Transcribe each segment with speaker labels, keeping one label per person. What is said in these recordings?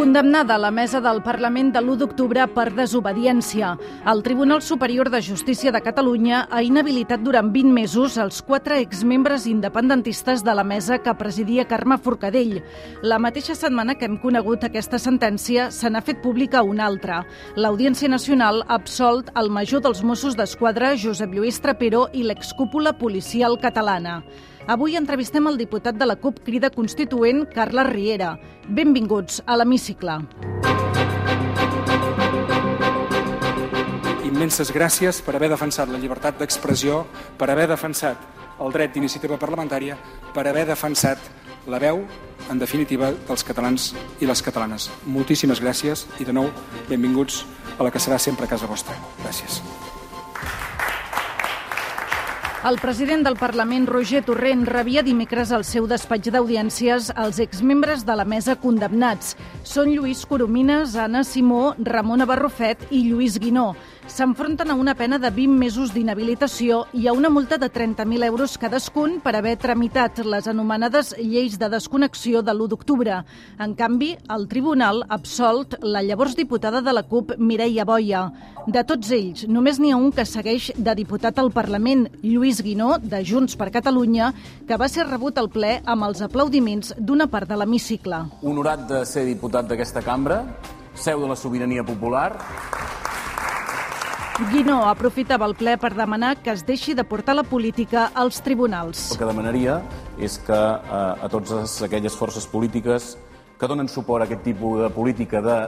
Speaker 1: Condemnada la mesa del Parlament de l'1 d'octubre per desobediència. El Tribunal Superior de Justícia de Catalunya ha inhabilitat durant 20 mesos els quatre exmembres independentistes de la mesa que presidia Carme Forcadell. La mateixa setmana que hem conegut aquesta sentència, se n'ha fet pública una altra. L'Audiència Nacional ha absolt el major dels Mossos d'Esquadra, Josep Lluís Trapero, i l'excúpula policial catalana. Avui entrevistem el diputat de la CUP Crida Constituent, Carles Riera. Benvinguts a l'Hemicicle.
Speaker 2: Immenses gràcies per haver defensat la llibertat d'expressió, per haver defensat el dret d'iniciativa parlamentària, per haver defensat la veu, en definitiva, dels catalans i les catalanes. Moltíssimes gràcies i, de nou, benvinguts a la que serà sempre casa vostra. Gràcies.
Speaker 1: El president del Parlament, Roger Torrent, rebia dimecres al seu despatx d'audiències els exmembres de la mesa condemnats. Són Lluís Coromines, Anna Simó, Ramona Barrufet i Lluís Guinó. S'enfronten a una pena de 20 mesos d'inhabilitació i a una multa de 30.000 euros cadascun per haver tramitat les anomenades lleis de desconnexió de l'1 d'octubre. En canvi, el tribunal ha absolt la llavors diputada de la CUP, Mireia Boia. De tots ells, només n'hi ha un que segueix de diputat al Parlament, Lluís Guinó, de Junts per Catalunya, que va ser rebut al ple amb els aplaudiments d'una part de l'hemicicle.
Speaker 3: Honorat de ser diputat d'aquesta cambra, seu de la sobirania popular,
Speaker 1: Guinó aprofitava el ple per demanar que es deixi de portar la política als tribunals.
Speaker 3: El que demanaria és que eh, a totes aquelles forces polítiques que donen suport a aquest tipus de política de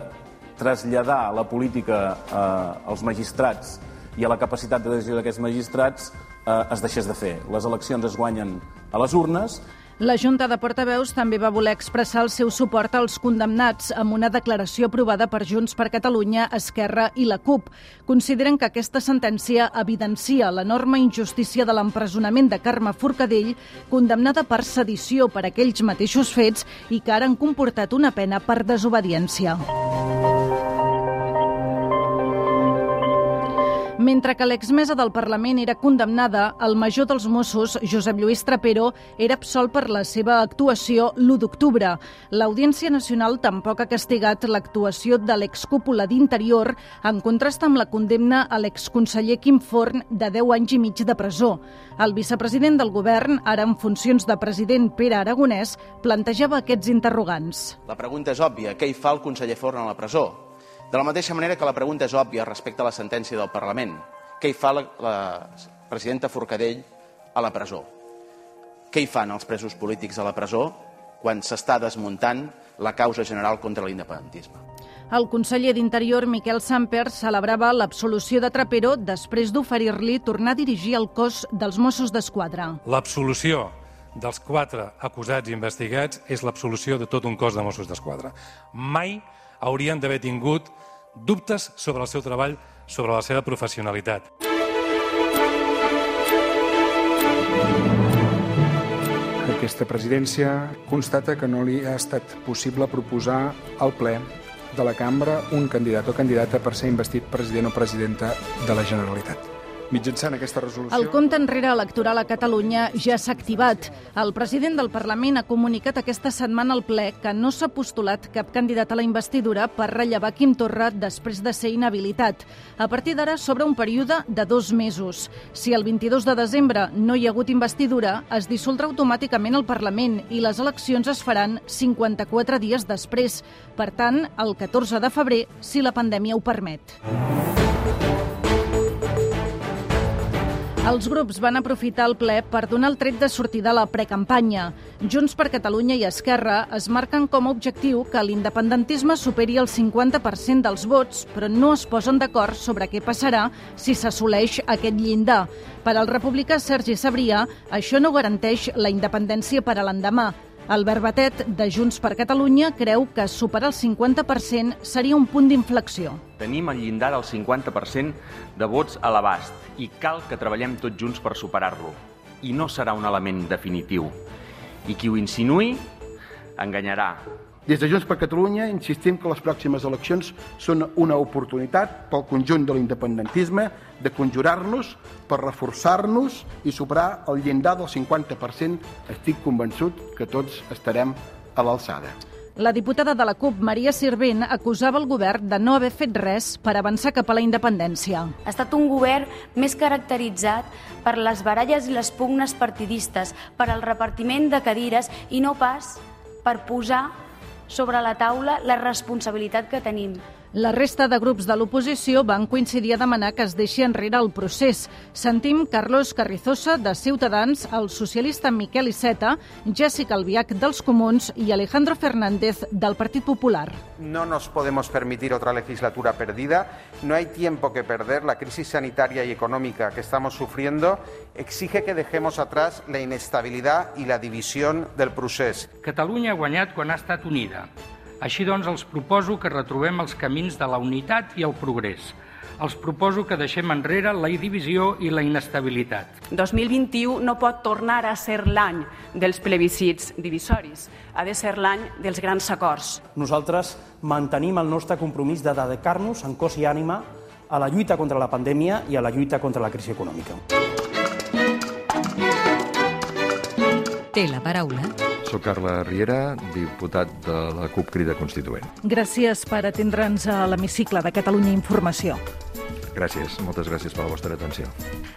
Speaker 3: traslladar la política eh, als magistrats i a la capacitat de decisió d'aquests magistrats eh, es deixés de fer. Les eleccions es guanyen a les urnes
Speaker 1: la Junta de Portaveus també va voler expressar el seu suport als condemnats amb una declaració aprovada per Junts per Catalunya, Esquerra i la CUP. Consideren que aquesta sentència evidencia l'enorme injustícia de l'empresonament de Carme Forcadell, condemnada per sedició per aquells mateixos fets i que ara han comportat una pena per desobediència. Mentre que l'exmesa del Parlament era condemnada, el major dels Mossos, Josep Lluís Trapero, era absolt per la seva actuació l'1 d'octubre. L'Audiència Nacional tampoc ha castigat l'actuació de l'excúpula d'Interior en contrast amb la condemna a l'exconseller Quim Forn de 10 anys i mig de presó. El vicepresident del govern, ara en funcions de president Pere Aragonès, plantejava aquests interrogants.
Speaker 4: La pregunta és òbvia. Què hi fa el conseller Forn a la presó? De la mateixa manera que la pregunta és òbvia respecte a la sentència del Parlament. Què hi fa la, la presidenta Forcadell a la presó? Què hi fan els presos polítics a la presó quan s'està desmuntant la causa general contra l'independentisme?
Speaker 1: El conseller d'Interior, Miquel Samper, celebrava l'absolució de Trapero després d'oferir-li tornar a dirigir el cos dels Mossos d'Esquadra.
Speaker 5: L'absolució dels quatre acusats i investigats és l'absolució de tot un cos de Mossos d'Esquadra. Mai haurien d'haver tingut dubtes sobre el seu treball, sobre la seva professionalitat.
Speaker 2: Aquesta presidència constata que no li ha estat possible proposar al ple de la cambra un candidat o candidata per ser investit president o presidenta de la Generalitat mitjançant aquesta resolució...
Speaker 1: El compte enrere electoral a Catalunya ja s'ha activat. El president del Parlament ha comunicat aquesta setmana al ple que no s'ha postulat cap candidat a la investidura per rellevar Quim Torra després de ser inhabilitat. A partir d'ara s'obre un període de dos mesos. Si el 22 de desembre no hi ha hagut investidura, es dissoldrà automàticament el Parlament i les eleccions es faran 54 dies després. Per tant, el 14 de febrer, si la pandèmia ho permet. Els grups van aprofitar el ple per donar el tret de sortida a la precampanya. Junts per Catalunya i Esquerra es marquen com a objectiu que l'independentisme superi el 50% dels vots, però no es posen d'acord sobre què passarà si s'assoleix aquest llindar. Per al republicà Sergi Sabrià, això no garanteix la independència per a l'endemà. Albert Batet, de Junts per Catalunya, creu que superar el 50% seria un punt d'inflexió.
Speaker 6: Tenim el llindar del 50% de vots a l'abast i cal que treballem tots junts per superar-lo. I no serà un element definitiu. I qui ho insinuï enganyarà,
Speaker 7: Des de Junts per Catalunya insistim que les pròximes eleccions són una oportunitat pel conjunt de l'independentisme de conjurar-nos per reforçar-nos i superar el llindar del 50%. Estic convençut que tots estarem a l'alçada.
Speaker 1: La diputada de la CUP, Maria Sirvent, acusava el govern de no haver fet res per avançar cap a la independència.
Speaker 8: Ha estat un govern més caracteritzat per les baralles i les pugnes partidistes, per al repartiment de cadires i no pas per posar sobre la taula la responsabilitat que tenim.
Speaker 1: La resta de grups de l'oposició van coincidir a demanar que es deixi enrere el procés. Sentim Carlos Carrizosa, de Ciutadans, el socialista Miquel Iceta, Jessica Albiach, dels Comuns i Alejandro Fernández, del Partit Popular.
Speaker 9: No nos podemos permitir otra legislatura perdida. No hay tiempo que perder. La crisis sanitaria y económica que estamos sufriendo exige que dejemos atrás la inestabilidad y la división del procés.
Speaker 10: Catalunya ha guanyat quan ha estat unida. Així doncs, els proposo que retrobem els camins de la unitat i el progrés. Els proposo que deixem enrere la divisió i la inestabilitat.
Speaker 11: 2021 no pot tornar a ser l'any dels plebiscits divisoris. Ha de ser l'any dels grans acords.
Speaker 12: Nosaltres mantenim el nostre compromís de dedicar-nos en cos i ànima a la lluita contra la pandèmia i a la lluita contra la crisi econòmica.
Speaker 13: Té la paraula
Speaker 14: soc Carla Riera, diputat de la CUP Crida Constituent.
Speaker 1: Gràcies per atendre'ns a l'hemicicle de Catalunya Informació.
Speaker 14: Gràcies, moltes gràcies per la vostra atenció.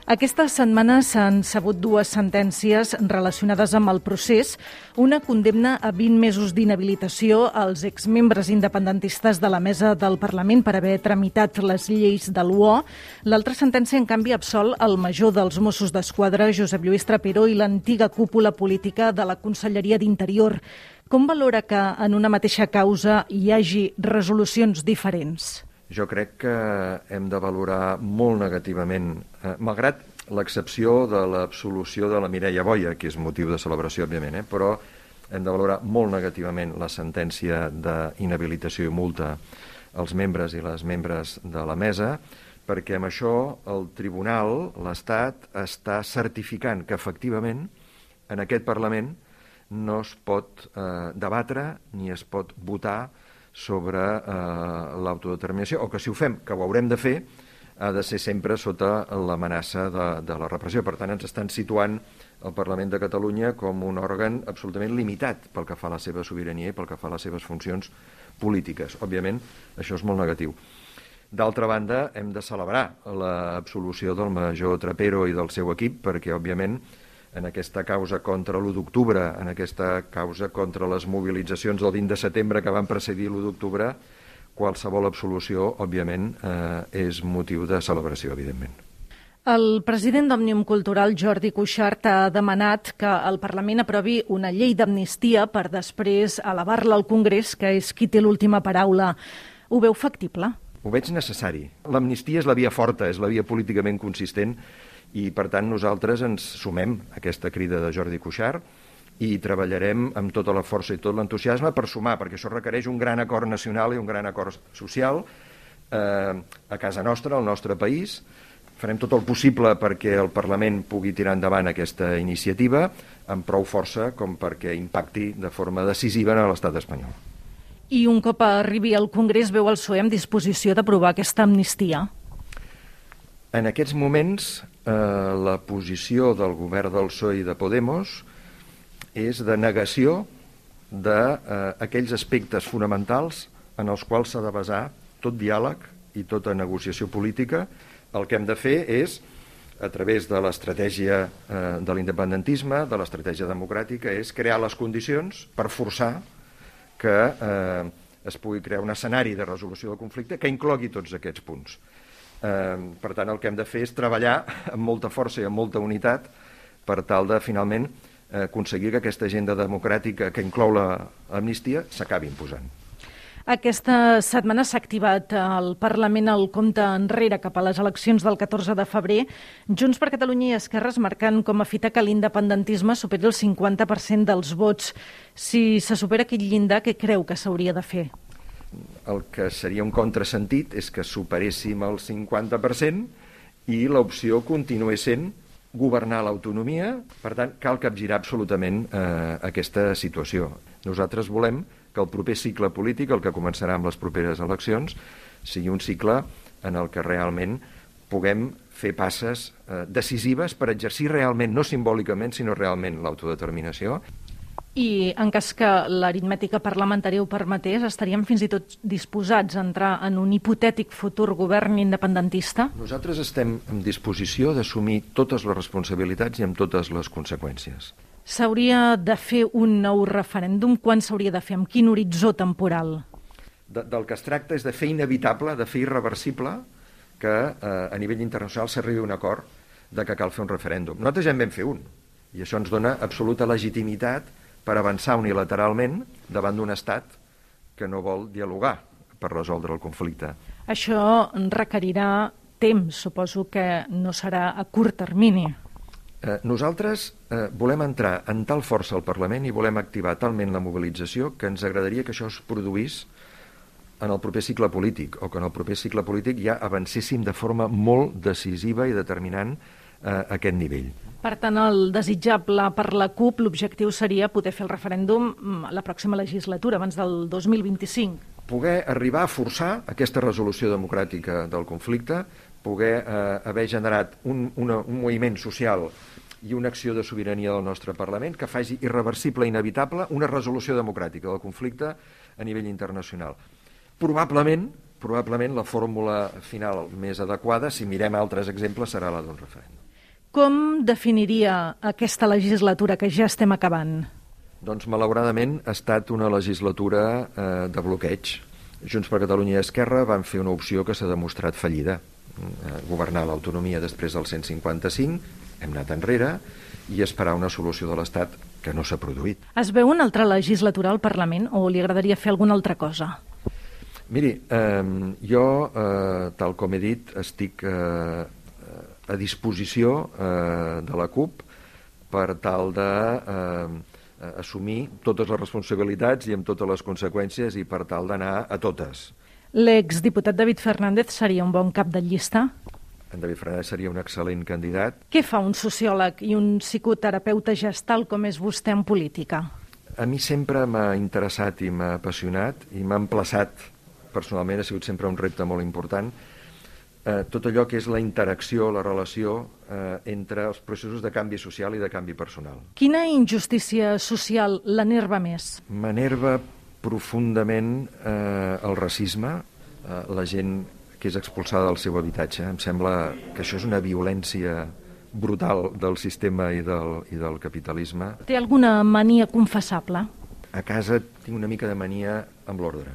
Speaker 1: Aquesta setmana s'han sabut dues sentències relacionades amb el procés. Una condemna a 20 mesos d'inhabilitació als exmembres independentistes de la mesa del Parlament per haver tramitat les lleis de l'UO. L'altra sentència, en canvi, absol el major dels Mossos d'Esquadra, Josep Lluís Trapero, i l'antiga cúpula política de la Conselleria d'Interior. Com valora que en una mateixa causa hi hagi resolucions diferents?
Speaker 14: Jo crec que hem de valorar molt negativament, eh, malgrat l'excepció de l'absolució de la Mireia Boia, que és motiu de celebració, òbviament, eh, però hem de valorar molt negativament la sentència d'inhabilitació i multa als membres i les membres de la mesa, perquè amb això el Tribunal, l'Estat, està certificant que efectivament en aquest Parlament no es pot eh, debatre ni es pot votar sobre eh, l'autodeterminació, o que si ho fem, que ho haurem de fer, ha de ser sempre sota l'amenaça de, de la repressió. Per tant, ens estan situant el Parlament de Catalunya com un òrgan absolutament limitat pel que fa a la seva sobirania i pel que fa a les seves funcions polítiques. Òbviament, això és molt negatiu. D'altra banda, hem de celebrar l'absolució del major Trapero i del seu equip, perquè, òbviament, en aquesta causa contra l'1 d'octubre, en aquesta causa contra les mobilitzacions del 20 de setembre que van precedir l'1 d'octubre, qualsevol absolució, òbviament, eh, és motiu de celebració, evidentment.
Speaker 1: El president d'Òmnium Cultural, Jordi Cuixart, ha demanat que el Parlament aprovi una llei d'amnistia per després elevar-la al Congrés, que és qui té l'última paraula. Ho veu factible?
Speaker 14: Ho veig necessari. L'amnistia és la via forta, és la via políticament consistent i per tant nosaltres ens sumem a aquesta crida de Jordi Cuixart i treballarem amb tota la força i tot l'entusiasme per sumar, perquè això requereix un gran acord nacional i un gran acord social eh, a casa nostra, al nostre país. Farem tot el possible perquè el Parlament pugui tirar endavant aquesta iniciativa amb prou força com perquè impacti de forma decisiva en l'estat espanyol.
Speaker 1: I un cop arribi al Congrés, veu el PSOE en disposició d'aprovar aquesta amnistia?
Speaker 14: En aquests moments, eh, la posició del govern del PSOE i de Podemos és de negació d'aquells eh, aspectes fonamentals en els quals s'ha de basar tot diàleg i tota negociació política. El que hem de fer és, a través de l'estratègia eh, de l'independentisme, de l'estratègia democràtica, és crear les condicions per forçar que eh, es pugui crear un escenari de resolució del conflicte que inclogui tots aquests punts. Eh, per tant, el que hem de fer és treballar amb molta força i amb molta unitat per tal de, finalment, eh, aconseguir que aquesta agenda democràtica que inclou l'amnistia s'acabi imposant.
Speaker 1: Aquesta setmana s'ha activat al Parlament el compte enrere cap a les eleccions del 14 de febrer. Junts per Catalunya i Esquerres marcant com a fita que l'independentisme superi el 50% dels vots. Si se supera aquest llindar, què creu que s'hauria de fer?
Speaker 14: El que seria un contrasentit és que superéssim el 50% i l'opció continués sent governar l'autonomia, per tant, cal capgirar absolutament eh, aquesta situació. Nosaltres volem que el proper cicle polític, el que començarà amb les properes eleccions, sigui un cicle en el que realment puguem fer passes eh, decisives per exercir realment, no simbòlicament, sinó realment l'autodeterminació.
Speaker 1: I en cas que l'aritmètica parlamentària ho permetés, estaríem fins i tot disposats a entrar en un hipotètic futur govern independentista?
Speaker 14: Nosaltres estem en disposició d'assumir totes les responsabilitats i amb totes les conseqüències.
Speaker 1: S'hauria de fer un nou referèndum? Quan s'hauria de fer? Amb quin horitzó temporal?
Speaker 14: De, del que es tracta és de fer inevitable, de fer irreversible que eh, a nivell internacional s'arribi un acord de que cal fer un referèndum. Nosaltres ja en vam fer un, i això ens dona absoluta legitimitat per avançar unilateralment davant d'un estat que no vol dialogar per resoldre el conflicte.
Speaker 1: Això requerirà temps, suposo que no serà a curt termini.
Speaker 14: Eh, nosaltres eh, volem entrar en tal força al Parlament i volem activar talment la mobilització que ens agradaria que això es produís en el proper cicle polític, o que en el proper cicle polític ja avancéssim de forma molt decisiva i determinant eh, aquest nivell.
Speaker 1: Per tant, el desitjable per la CUP, l'objectiu seria poder fer el referèndum mm, la pròxima legislatura, abans del 2025.
Speaker 14: Poder arribar a forçar aquesta resolució democràtica del conflicte, poder eh, haver generat un, una, un moviment social i una acció de sobirania del nostre Parlament que faci irreversible i inevitable una resolució democràtica del conflicte a nivell internacional. Probablement, probablement la fórmula final més adequada, si mirem altres exemples, serà la d'un referèndum.
Speaker 1: Com definiria aquesta legislatura que ja estem acabant?
Speaker 14: Doncs, malauradament, ha estat una legislatura eh, de bloqueig. Junts per Catalunya i Esquerra van fer una opció que s'ha demostrat fallida. Eh, governar l'autonomia després del 155, hem anat enrere, i esperar una solució de l'Estat que no s'ha produït.
Speaker 1: Es veu una altra legislatura al Parlament o li agradaria fer alguna altra cosa?
Speaker 14: Miri, eh, jo, eh, tal com he dit, estic eh, a disposició eh, de la CUP per tal de eh, assumir totes les responsabilitats i amb totes les conseqüències i per tal d'anar a totes.
Speaker 1: L'exdiputat David Fernández seria un bon cap de llista?
Speaker 14: En David Fernández seria un excel·lent candidat.
Speaker 1: Què fa un sociòleg i un psicoterapeuta gestal com és vostè en política?
Speaker 14: A mi sempre m'ha interessat i m'ha apassionat i m'ha emplaçat personalment ha sigut sempre un repte molt important, eh, tot allò que és la interacció, la relació eh, entre els processos de canvi social i de canvi personal.
Speaker 1: Quina injustícia social l'enerva més?
Speaker 14: M'enerva profundament eh, el racisme, eh, la gent que és expulsada del seu habitatge. Em sembla que això és una violència brutal del sistema i del, i del capitalisme.
Speaker 1: Té alguna mania confessable?
Speaker 14: A casa tinc una mica de mania amb l'ordre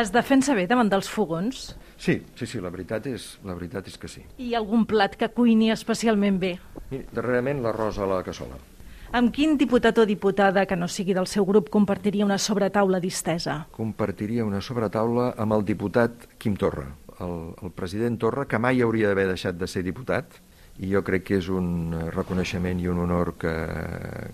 Speaker 1: es defensa bé davant dels fogons?
Speaker 14: Sí, sí, sí, la veritat és, la veritat és que sí.
Speaker 1: I algun plat que cuini especialment bé?
Speaker 14: Mira, darrerament l'arròs a la cassola.
Speaker 1: Amb quin diputat o diputada que no sigui del seu grup compartiria una sobretaula distesa?
Speaker 14: Compartiria una sobretaula amb el diputat Quim Torra, el, el president Torra, que mai hauria d'haver deixat de ser diputat, i jo crec que és un reconeixement i un honor que,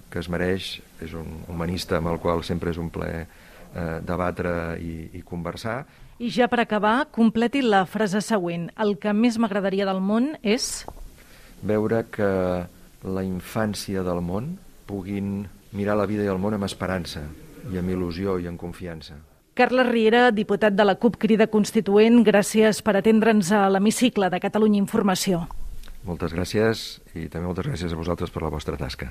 Speaker 14: que es mereix. És un humanista amb el qual sempre és un plaer eh, debatre i, i conversar.
Speaker 1: I ja per acabar, completi la frase següent. El que més m'agradaria del món és...
Speaker 14: Veure que la infància del món puguin mirar la vida i el món amb esperança i amb il·lusió i amb confiança.
Speaker 1: Carles Riera, diputat de la CUP Crida Constituent, gràcies per atendre'ns a l'hemicicle de Catalunya Informació.
Speaker 14: Moltes gràcies i també moltes gràcies a vosaltres per la vostra tasca.